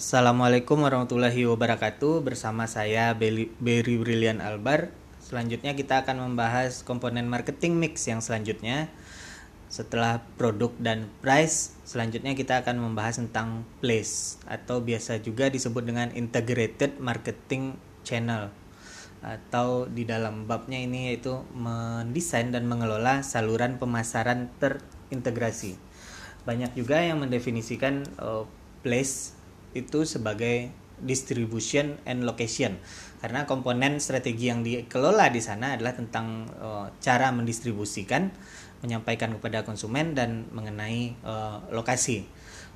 Assalamualaikum warahmatullahi wabarakatuh. Bersama saya Berry Brilian Albar. Selanjutnya kita akan membahas komponen marketing mix yang selanjutnya. Setelah produk dan price, selanjutnya kita akan membahas tentang place atau biasa juga disebut dengan integrated marketing channel atau di dalam babnya ini yaitu mendesain dan mengelola saluran pemasaran terintegrasi. Banyak juga yang mendefinisikan uh, place itu sebagai distribution and location karena komponen strategi yang dikelola di sana adalah tentang uh, cara mendistribusikan, menyampaikan kepada konsumen dan mengenai uh, lokasi.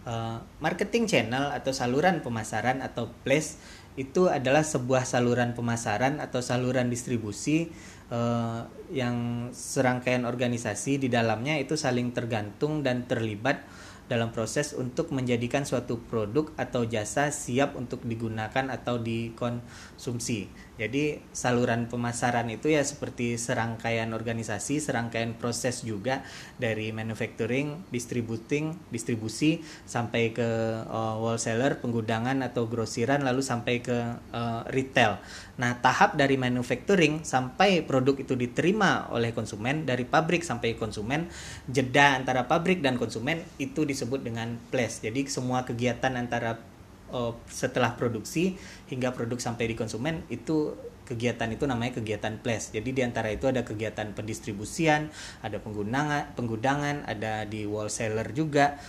Uh, marketing channel atau saluran pemasaran atau place itu adalah sebuah saluran pemasaran atau saluran distribusi uh, yang serangkaian organisasi di dalamnya itu saling tergantung dan terlibat dalam proses untuk menjadikan suatu produk atau jasa siap untuk digunakan atau dikonsumsi. Jadi saluran pemasaran itu ya seperti serangkaian organisasi, serangkaian proses juga dari manufacturing, distributing, distribusi sampai ke uh, wholesaler, penggudangan atau grosiran lalu sampai ke uh, retail. Nah, tahap dari manufacturing sampai produk itu diterima oleh konsumen dari pabrik sampai konsumen, jeda antara pabrik dan konsumen itu disebut dengan place. Jadi semua kegiatan antara uh, setelah produksi hingga produk sampai di konsumen itu kegiatan itu namanya kegiatan place. Jadi di antara itu ada kegiatan pendistribusian, ada penggunaan, penggudangan, ada di wholesaler juga,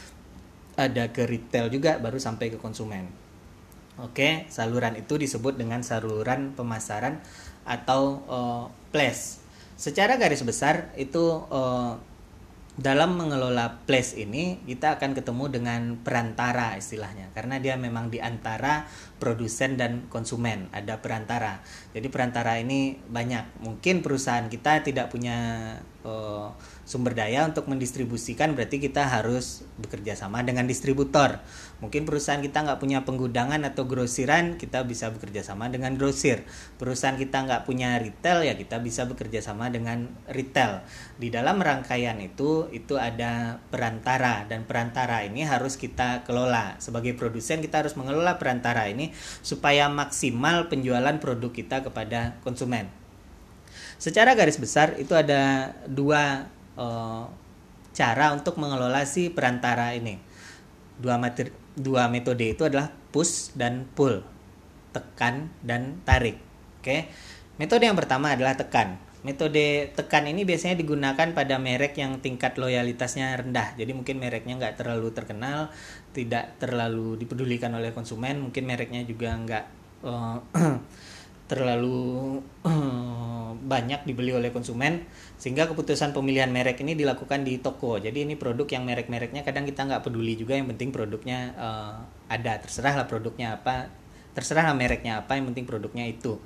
ada ke retail juga baru sampai ke konsumen. Oke, saluran itu disebut dengan saluran pemasaran atau uh, place. Secara garis besar itu uh, dalam mengelola place ini kita akan ketemu dengan perantara istilahnya karena dia memang di antara produsen dan konsumen ada perantara. Jadi perantara ini banyak. Mungkin perusahaan kita tidak punya uh, sumber daya untuk mendistribusikan berarti kita harus bekerja sama dengan distributor. Mungkin perusahaan kita nggak punya penggudangan atau grosiran kita bisa bekerja sama dengan grosir. Perusahaan kita nggak punya retail ya kita bisa bekerja sama dengan retail. Di dalam rangkaian itu itu ada perantara dan perantara ini harus kita kelola. Sebagai produsen kita harus mengelola perantara ini supaya maksimal penjualan produk kita kepada konsumen. Secara garis besar itu ada dua uh, cara untuk mengelola si perantara ini. Dua materi, dua metode itu adalah push dan pull, tekan dan tarik. Oke. Metode yang pertama adalah tekan. Metode tekan ini biasanya digunakan pada merek yang tingkat loyalitasnya rendah. Jadi mungkin mereknya nggak terlalu terkenal, tidak terlalu dipedulikan oleh konsumen. Mungkin mereknya juga nggak uh, terlalu banyak dibeli oleh konsumen sehingga keputusan pemilihan merek ini dilakukan di toko. Jadi ini produk yang merek-mereknya kadang kita nggak peduli juga yang penting produknya uh, ada. Terserah lah produknya apa terserah lah mereknya apa yang penting produknya itu.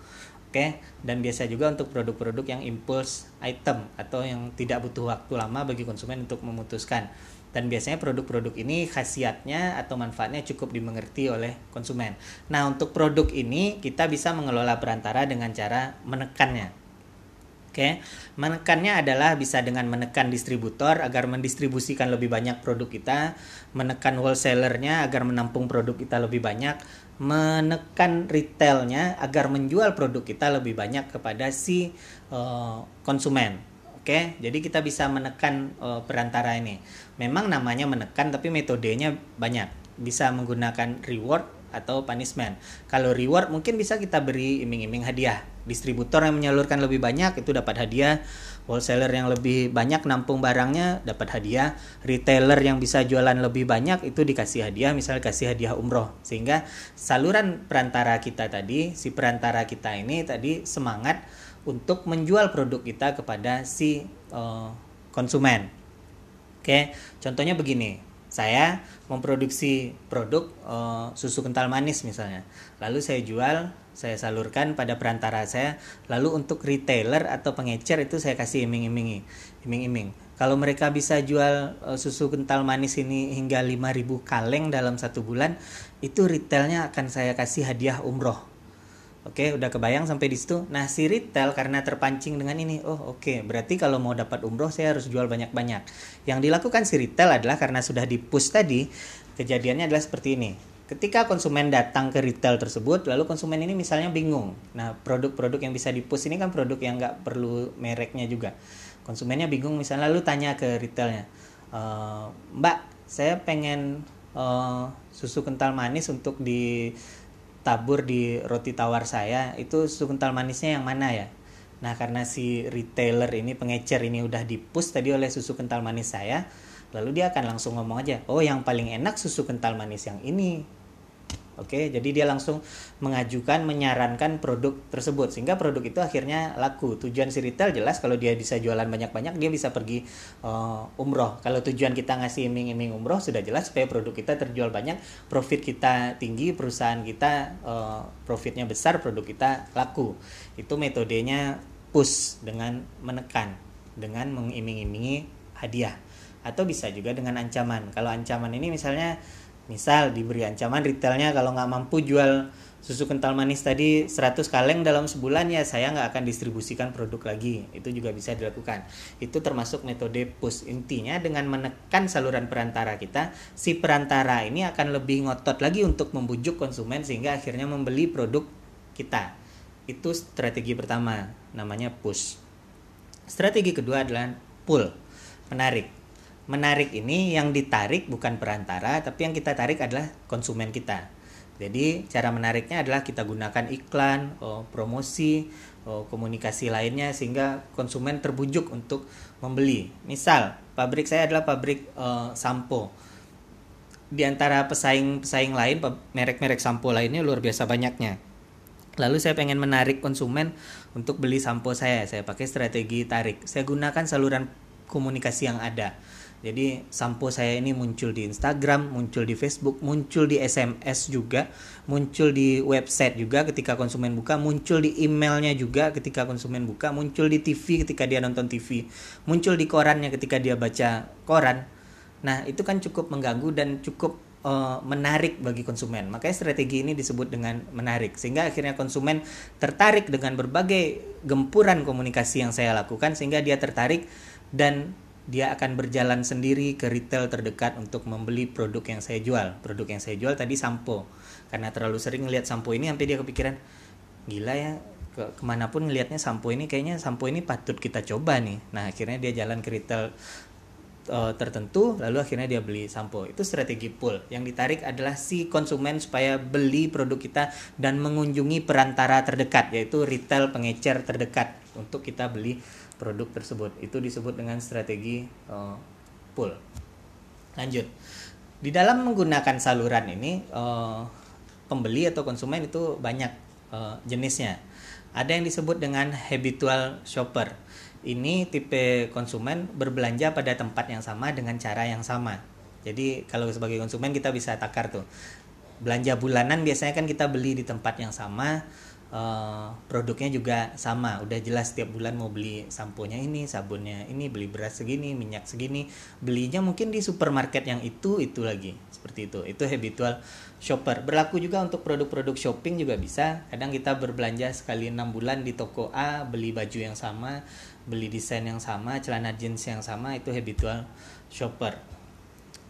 Oke? Dan biasa juga untuk produk-produk yang impulse item atau yang tidak butuh waktu lama bagi konsumen untuk memutuskan dan biasanya produk-produk ini khasiatnya atau manfaatnya cukup dimengerti oleh konsumen. Nah, untuk produk ini kita bisa mengelola perantara dengan cara menekannya. Oke, menekannya adalah bisa dengan menekan distributor agar mendistribusikan lebih banyak produk kita, menekan wholesalernya agar menampung produk kita lebih banyak, menekan retailnya agar menjual produk kita lebih banyak kepada si uh, konsumen. Oke, jadi kita bisa menekan uh, perantara ini. Memang namanya menekan, tapi metodenya banyak. Bisa menggunakan reward atau punishment. Kalau reward mungkin bisa kita beri iming-iming hadiah. Distributor yang menyalurkan lebih banyak itu dapat hadiah. Wholesaler yang lebih banyak nampung barangnya dapat hadiah. Retailer yang bisa jualan lebih banyak itu dikasih hadiah, misalnya kasih hadiah umroh. Sehingga saluran perantara kita tadi, si perantara kita ini tadi semangat untuk menjual produk kita kepada si uh, konsumen. Oke, contohnya begini. Saya memproduksi produk uh, susu kental manis misalnya. Lalu saya jual, saya salurkan pada perantara saya. Lalu untuk retailer atau pengecer itu saya kasih iming-imingi, iming-iming. Kalau mereka bisa jual uh, susu kental manis ini hingga 5000 kaleng dalam satu bulan, itu retailnya akan saya kasih hadiah umroh Oke, udah kebayang sampai di situ. Nah, si retail karena terpancing dengan ini, oh oke, okay, berarti kalau mau dapat umroh saya harus jual banyak-banyak. Yang dilakukan si retail adalah karena sudah di push tadi, kejadiannya adalah seperti ini. ketika konsumen datang ke retail tersebut lalu konsumen ini misalnya bingung nah produk-produk yang bisa dipus ini kan produk yang nggak perlu mereknya juga konsumennya bingung misalnya lalu tanya ke retailnya e, mbak saya pengen uh, susu kental manis untuk ditabur di roti tawar saya itu susu kental manisnya yang mana ya? Nah karena si retailer ini pengecer ini udah dipus tadi oleh susu kental manis saya lalu dia akan langsung ngomong aja oh yang paling enak susu kental manis yang ini Oke, jadi dia langsung mengajukan, menyarankan produk tersebut sehingga produk itu akhirnya laku. Tujuan si retail jelas kalau dia bisa jualan banyak-banyak dia bisa pergi uh, umroh. Kalau tujuan kita ngasih iming-iming umroh sudah jelas supaya produk kita terjual banyak, profit kita tinggi, perusahaan kita uh, profitnya besar, produk kita laku. Itu metodenya push dengan menekan, dengan mengiming-imingi hadiah. Atau bisa juga dengan ancaman. Kalau ancaman ini misalnya misal diberi ancaman retailnya kalau nggak mampu jual susu kental manis tadi 100 kaleng dalam sebulan ya saya nggak akan distribusikan produk lagi. Itu juga bisa dilakukan. Itu termasuk metode push. Intinya dengan menekan saluran perantara kita si perantara ini akan lebih ngotot lagi untuk membujuk konsumen sehingga akhirnya membeli produk kita. Itu strategi pertama namanya push. Strategi kedua adalah pull. Menarik menarik ini yang ditarik bukan perantara tapi yang kita tarik adalah konsumen kita jadi cara menariknya adalah kita gunakan iklan oh, promosi oh, komunikasi lainnya sehingga konsumen terbujuk untuk membeli misal pabrik saya adalah pabrik uh, sampo di antara pesaing-pesaing lain merek-merek sampo lainnya luar biasa banyaknya Lalu saya pengen menarik konsumen untuk beli sampo saya. Saya pakai strategi tarik. Saya gunakan saluran komunikasi yang ada. Jadi sampo saya ini muncul di Instagram, muncul di Facebook, muncul di SMS juga, muncul di website juga ketika konsumen buka, muncul di emailnya juga ketika konsumen buka, muncul di TV ketika dia nonton TV, muncul di korannya ketika dia baca koran. Nah itu kan cukup mengganggu dan cukup uh, menarik bagi konsumen. Makanya strategi ini disebut dengan menarik sehingga akhirnya konsumen tertarik dengan berbagai gempuran komunikasi yang saya lakukan sehingga dia tertarik dan dia akan berjalan sendiri ke retail terdekat untuk membeli produk yang saya jual. Produk yang saya jual tadi sampo. Karena terlalu sering ngeliat sampo ini sampai dia kepikiran, gila ya, ke ke mana pun ngelihatnya sampo ini kayaknya sampo ini patut kita coba nih. Nah akhirnya dia jalan ke retail uh, tertentu, lalu akhirnya dia beli sampo. Itu strategi pull. Yang ditarik adalah si konsumen supaya beli produk kita dan mengunjungi perantara terdekat, yaitu retail pengecer terdekat untuk kita beli produk tersebut. Itu disebut dengan strategi uh, pull. Lanjut. Di dalam menggunakan saluran ini uh, pembeli atau konsumen itu banyak uh, jenisnya. Ada yang disebut dengan habitual shopper. Ini tipe konsumen berbelanja pada tempat yang sama dengan cara yang sama. Jadi kalau sebagai konsumen kita bisa takar tuh. Belanja bulanan biasanya kan kita beli di tempat yang sama uh, produknya juga sama. Udah jelas setiap bulan mau beli sampo ini sabunnya ini beli beras segini minyak segini. Belinya mungkin di supermarket yang itu itu lagi. Seperti itu. Itu habitual shopper. Berlaku juga untuk produk-produk shopping juga bisa. Kadang kita berbelanja sekali enam bulan di toko A beli baju yang sama beli desain yang sama celana jeans yang sama itu habitual shopper.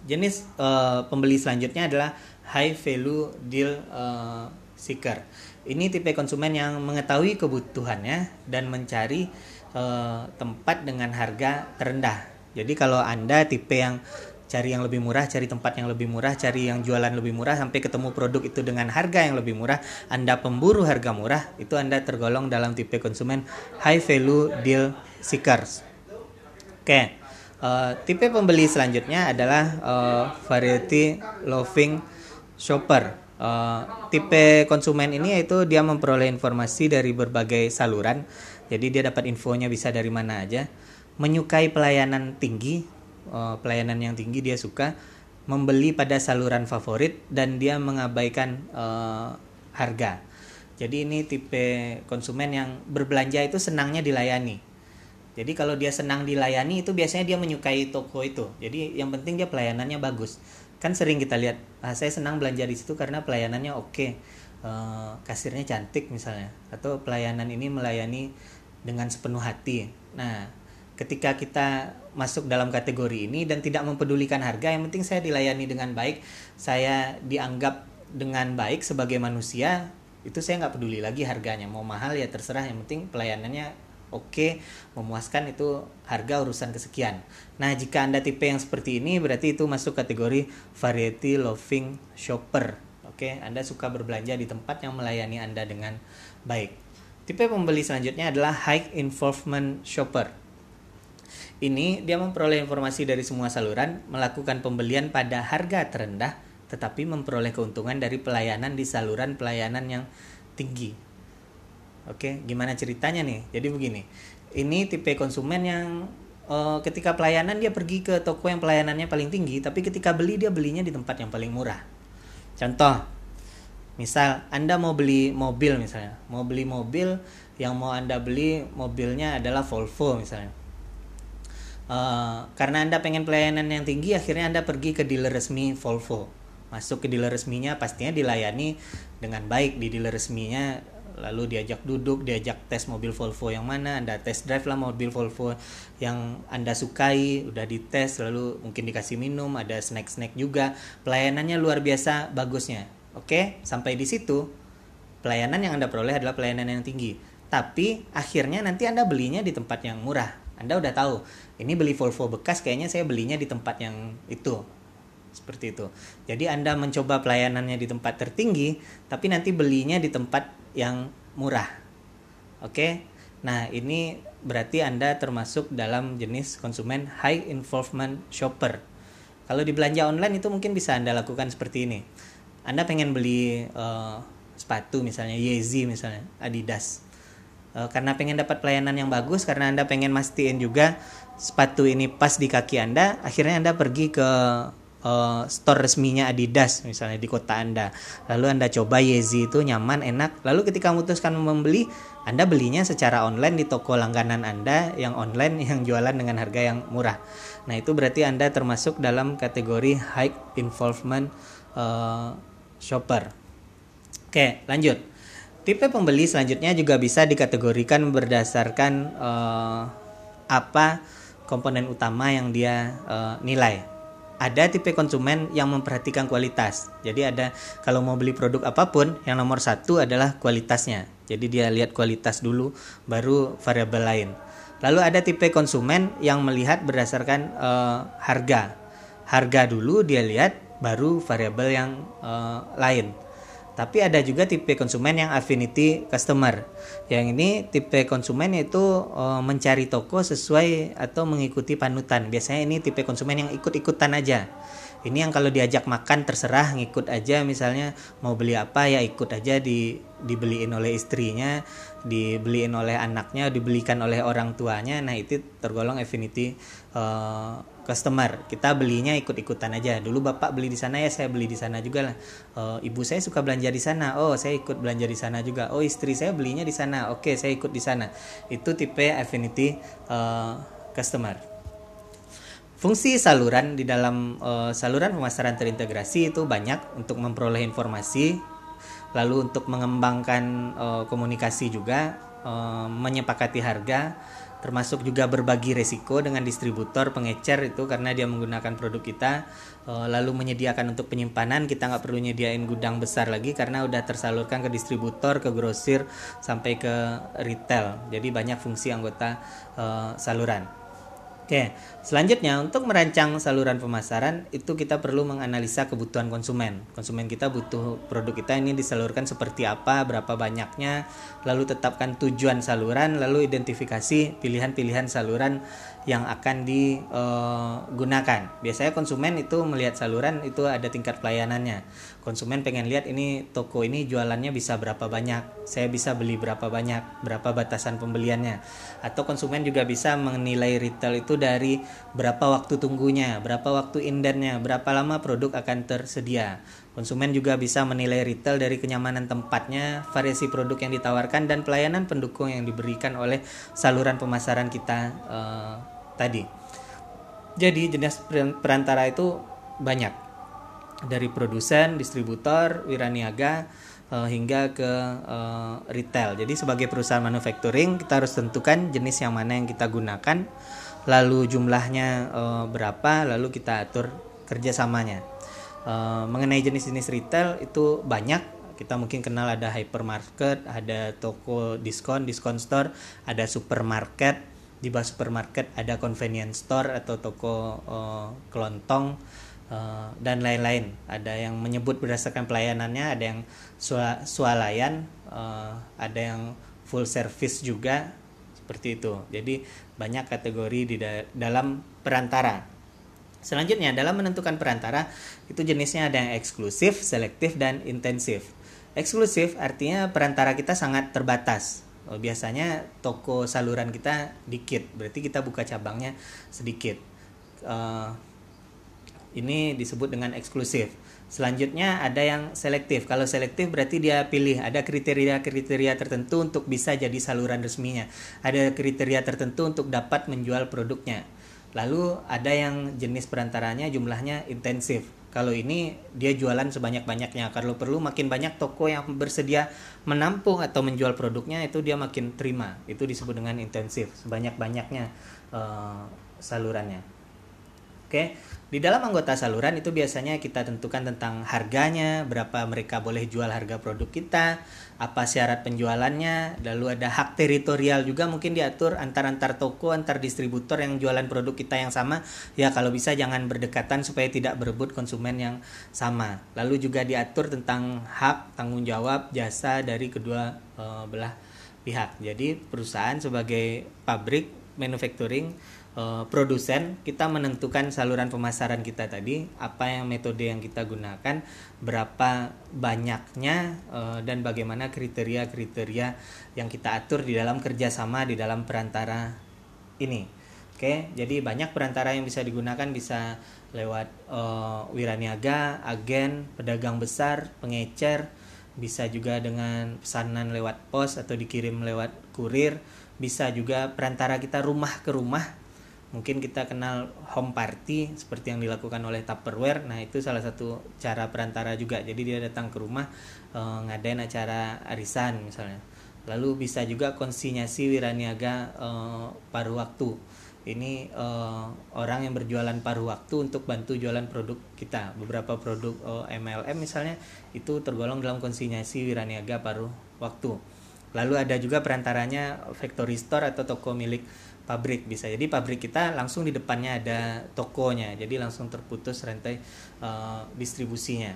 Jenis uh, pembeli selanjutnya adalah high value deal uh, seeker ini tipe konsumen yang mengetahui kebutuhannya dan mencari uh, tempat dengan harga terendah. Jadi kalau Anda tipe yang cari yang lebih murah, cari tempat yang lebih murah, cari yang jualan lebih murah sampai ketemu produk itu dengan harga yang lebih murah, Anda pemburu harga murah, itu Anda tergolong dalam tipe konsumen high value deal seekers. Oke. Uh, tipe pembeli selanjutnya adalah uh, variety loving shopper uh, tipe konsumen ini yaitu dia memperoleh informasi dari berbagai saluran. Jadi dia dapat infonya bisa dari mana aja. Menyukai pelayanan tinggi uh, pelayanan yang tinggi dia suka membeli pada saluran favorit dan dia mengabaikan uh, harga. Jadi ini tipe konsumen yang berbelanja itu senangnya dilayani. Jadi kalau dia senang dilayani itu biasanya dia menyukai toko itu. Jadi yang penting dia pelayanannya bagus kan sering kita lihat ah, saya senang belanja di situ karena pelayanannya oke. Okay. uh, eh, kasirnya cantik misalnya. Atau pelayanan ini melayani dengan sepenuh hati. Nah ketika kita masuk dalam kategori ini dan tidak mempedulikan harga yang penting saya dilayani dengan baik saya dianggap dengan baik sebagai manusia itu saya nggak peduli lagi harganya. Mau mahal ya terserah yang penting pelayanannya oke memuaskan itu harga urusan kesekian. Nah jika anda tipe yang seperti ini berarti itu masuk kategori variety loving shopper. Oke anda suka berbelanja di tempat yang melayani anda dengan baik. Tipe pembeli selanjutnya adalah high involvement shopper. Ini dia memperoleh informasi dari semua saluran melakukan pembelian pada harga terendah tetapi memperoleh keuntungan dari pelayanan di saluran pelayanan yang tinggi. Oke, gimana ceritanya nih? Jadi begini, ini tipe konsumen yang uh, ketika pelayanan dia pergi ke toko yang pelayanannya paling tinggi, tapi ketika beli dia belinya di tempat yang paling murah. Contoh, misal Anda mau beli mobil misalnya, mau beli mobil yang mau Anda beli mobilnya adalah Volvo misalnya. Uh, karena Anda pengen pelayanan yang tinggi, akhirnya Anda pergi ke dealer resmi Volvo masuk ke dealer resminya pastinya dilayani dengan baik di dealer resminya lalu diajak duduk diajak tes mobil Volvo yang mana anda tes drive lah mobil Volvo yang anda sukai udah dites lalu mungkin dikasih minum ada snack snack juga. Pelayanannya luar biasa bagusnya. Oke sampai di situ pelayanan yang anda peroleh adalah pelayanan yang tinggi. Tapi akhirnya nanti anda belinya di tempat yang murah. Anda udah tahu ini beli Volvo bekas kayaknya saya belinya di tempat yang itu. Seperti itu. Jadi Anda mencoba pelayanannya di tempat tertinggi, tapi nanti belinya di tempat yang murah. Oke. Nah, ini berarti Anda termasuk dalam jenis konsumen high involvement shopper. Kalau di belanja online itu mungkin bisa Anda lakukan seperti ini. Anda pengen beli uh, sepatu misalnya Yeezy misalnya, Adidas. Uh, karena pengen dapat pelayanan yang bagus, karena Anda pengen mastiin juga sepatu ini pas di kaki Anda, akhirnya Anda pergi ke uh, store resminya Adidas misalnya di kota Anda. Lalu Anda coba Yeezy itu nyaman, enak. Lalu ketika memutuskan membeli, Anda belinya secara online di toko langganan Anda yang online yang jualan dengan harga yang murah. Nah, itu berarti Anda termasuk dalam kategori high involvement uh, shopper. Oke, lanjut. Tipe pembeli selanjutnya juga bisa dikategorikan berdasarkan uh, apa komponen utama yang dia uh, nilai ada tipe konsumen yang memperhatikan kualitas. Jadi ada kalau mau beli produk apa pun, yang nomor satu adalah kualitasnya. Jadi dia lihat kualitas dulu, baru variabel lain. Lalu ada tipe konsumen yang melihat berdasarkan uh, harga. Harga dulu dia lihat, baru variabel yang uh, lain. Tapi ada juga tipe konsumen yang affinity customer. Yang ini tipe konsumen itu e, mencari toko sesuai atau mengikuti panutan. Biasanya ini tipe konsumen yang ikut-ikutan aja. Ini yang kalau diajak makan terserah ngikut aja misalnya mau beli apa ya ikut aja di dibeliin oleh istrinya, dibeliin oleh anaknya, dibelikan oleh orang tuanya. Nah, itu tergolong affinity uh, customer. Kita belinya ikut-ikutan aja. Dulu bapak beli di sana ya saya beli di sana juga lah. Uh, ibu saya suka belanja di sana. Oh saya ikut belanja di sana juga. Oh istri saya belinya di sana. Oke saya ikut di sana. Itu tipe affinity uh, customer. Fungsi saluran di dalam uh, saluran pemasaran terintegrasi itu banyak untuk memperoleh informasi lalu untuk mengembangkan uh, komunikasi juga uh, menyepakati harga termasuk juga berbagi resiko dengan distributor pengecer itu karena dia menggunakan produk kita eh, lalu menyediakan untuk penyimpanan. Kita nggak perlu nyediain gudang besar lagi karena udah tersalurkan ke distributor ke grosir sampai ke retail. Jadi banyak fungsi anggota uh, saluran Oke, selanjutnya untuk merancang saluran pemasaran itu kita perlu menganalisa kebutuhan konsumen. Konsumen kita butuh produk kita ini disalurkan seperti apa, berapa banyaknya, lalu tetapkan tujuan saluran, lalu identifikasi pilihan-pilihan saluran yang akan digunakan. Biasanya konsumen itu melihat saluran itu ada tingkat pelayanannya. Konsumen pengen lihat ini toko ini jualannya bisa berapa banyak, saya bisa beli berapa banyak, berapa batasan pembeliannya. Atau konsumen juga bisa menilai retail itu dari berapa waktu tunggunya, berapa waktu indennya, berapa lama produk akan tersedia. Konsumen juga bisa menilai retail dari kenyamanan tempatnya, variasi produk yang ditawarkan, dan pelayanan pendukung yang diberikan oleh saluran pemasaran kita uh, tadi. Jadi jenis perantara itu banyak dari produsen, distributor, wiraniaga uh, hingga ke uh, retail. Jadi sebagai perusahaan manufacturing kita harus tentukan jenis yang mana yang kita gunakan, lalu jumlahnya uh, berapa, lalu kita atur kerjasamanya. mengenai jenis-jenis retail itu banyak kita mungkin kenal ada hypermarket ada toko diskon diskon store ada supermarket di bawah supermarket ada convenience store atau toko uh, kelontong uh, dan lain-lain. Ada yang menyebut berdasarkan pelayanannya ada yang swalayan uh, ada yang full service juga seperti itu. Jadi banyak kategori di da dalam perantara. Selanjutnya dalam menentukan perantara itu jenisnya ada yang eksklusif selektif dan intensif. Eksklusif artinya perantara kita sangat terbatas biasanya toko saluran kita dikit berarti kita buka cabangnya sedikit. Uh, ini disebut dengan eksklusif. Selanjutnya ada yang selektif. Kalau selektif berarti dia pilih ada kriteria-kriteria tertentu untuk bisa jadi saluran resminya. Ada kriteria tertentu untuk dapat menjual produknya. Lalu ada yang jenis perantaranya jumlahnya intensif kalau ini dia jualan sebanyak-banyaknya. Kalau perlu makin banyak toko yang bersedia menampung atau menjual produknya itu dia makin terima. Itu disebut dengan intensif sebanyak-banyaknya uh, salurannya. Oke di dalam anggota saluran itu biasanya kita tentukan tentang harganya, berapa mereka boleh jual harga produk kita, apa syarat penjualannya, lalu ada hak teritorial juga mungkin diatur antar-antar toko, antar distributor yang jualan produk kita yang sama. Ya kalau bisa jangan berdekatan supaya tidak berebut konsumen yang sama. Lalu juga diatur tentang hak tanggung jawab jasa dari kedua uh, belah pihak. Jadi perusahaan sebagai pabrik manufacturing uh, produsen kita menentukan saluran pemasaran kita tadi apa yang metode yang kita gunakan berapa banyaknya uh, dan bagaimana kriteria-kriteria yang kita atur di dalam kerjasama di dalam perantara ini. Oke jadi banyak perantara yang bisa digunakan bisa lewat uh, wiraniaga agen pedagang besar pengecer bisa juga dengan pesanan lewat pos atau dikirim lewat kurir bisa juga perantara kita rumah ke rumah mungkin kita kenal home party seperti yang dilakukan oleh Tupperware. Nah itu salah satu cara perantara juga. Jadi dia datang ke rumah e, ngadain acara arisan misalnya. Lalu bisa juga konsinyasi wiraniaga e, paruh waktu. Ini e, orang yang berjualan paruh waktu untuk bantu jualan produk kita. Beberapa produk e, MLM misalnya itu tergolong dalam konsinyasi wiraniaga paruh waktu lalu ada juga perantaranya factory store atau toko milik pabrik bisa. Jadi pabrik kita langsung di depannya ada tokonya. Jadi langsung terputus rantai uh, distribusinya.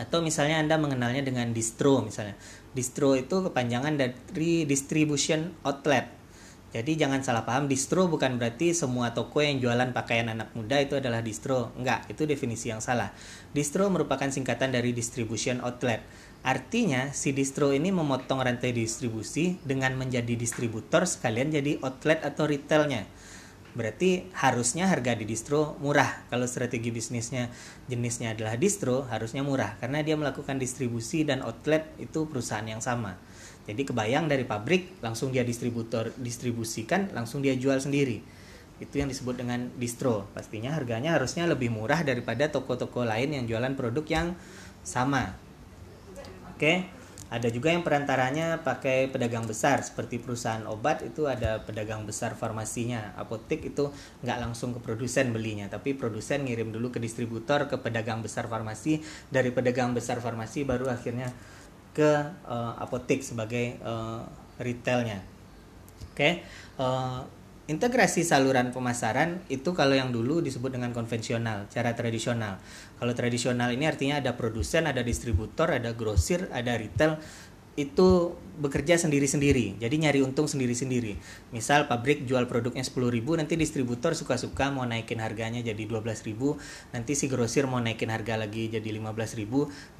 Atau misalnya anda mengenalnya dengan distro misalnya. Distro itu kepanjangan dari distribution outlet. Jadi jangan salah paham distro bukan berarti semua toko yang jualan pakaian anak muda itu adalah distro. Enggak itu definisi yang salah. Distro merupakan singkatan dari distribution outlet Artinya, si distro ini memotong rantai distribusi dengan menjadi distributor sekalian jadi outlet atau retailnya. Berarti harusnya harga di distro murah. Kalau strategi bisnisnya jenisnya adalah distro, harusnya murah karena dia melakukan distribusi dan outlet itu perusahaan yang sama. Jadi kebayang dari pabrik langsung dia distributor distribusikan, langsung dia jual sendiri. Itu yang disebut dengan distro. Pastinya harganya harusnya lebih murah daripada toko-toko lain yang jualan produk yang sama Oke, ada juga yang perantaranya pakai pedagang besar seperti perusahaan obat itu ada pedagang besar farmasinya. Apotek itu nggak langsung ke produsen belinya, tapi produsen ngirim dulu ke distributor ke pedagang besar farmasi, dari pedagang besar farmasi baru akhirnya ke uh, apotek sebagai uh, retailnya. Oke, uh, integrasi saluran pemasaran itu kalau yang dulu disebut dengan konvensional, cara tradisional. Kalau tradisional ini artinya ada produsen, ada distributor, ada grosir, ada retail itu bekerja sendiri-sendiri. Jadi nyari untung sendiri-sendiri. Misal pabrik jual produknya 10.000, nanti distributor suka-suka mau naikin harganya jadi 12.000, nanti si grosir mau naikin harga lagi jadi 15.000,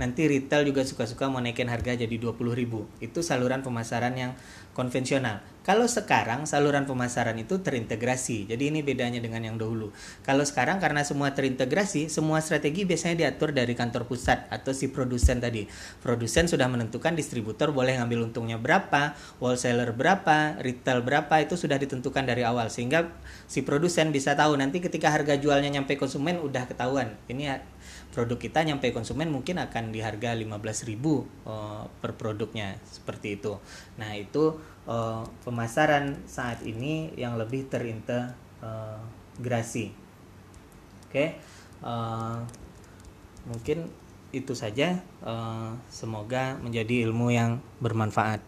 nanti retail juga suka-suka mau naikin harga jadi 20.000. Itu saluran pemasaran yang konvensional. Kalau sekarang saluran pemasaran itu terintegrasi. Jadi ini bedanya dengan yang dahulu. Kalau sekarang karena semua terintegrasi, semua strategi biasanya diatur dari kantor pusat atau si produsen tadi. Produsen sudah menentukan distributor boleh ngambil untungnya berapa, wholesaler berapa, retail berapa itu sudah ditentukan dari awal sehingga si produsen bisa tahu nanti ketika harga jualnya nyampe konsumen udah ketahuan. Ini produk kita nyampe konsumen mungkin akan di harga 15.000 uh, per produknya seperti itu. Nah, itu uh, pemasaran saat ini yang lebih terintegrasi. Oke. Okay? Uh, mungkin itu saja. Eh, semoga menjadi ilmu yang bermanfaat.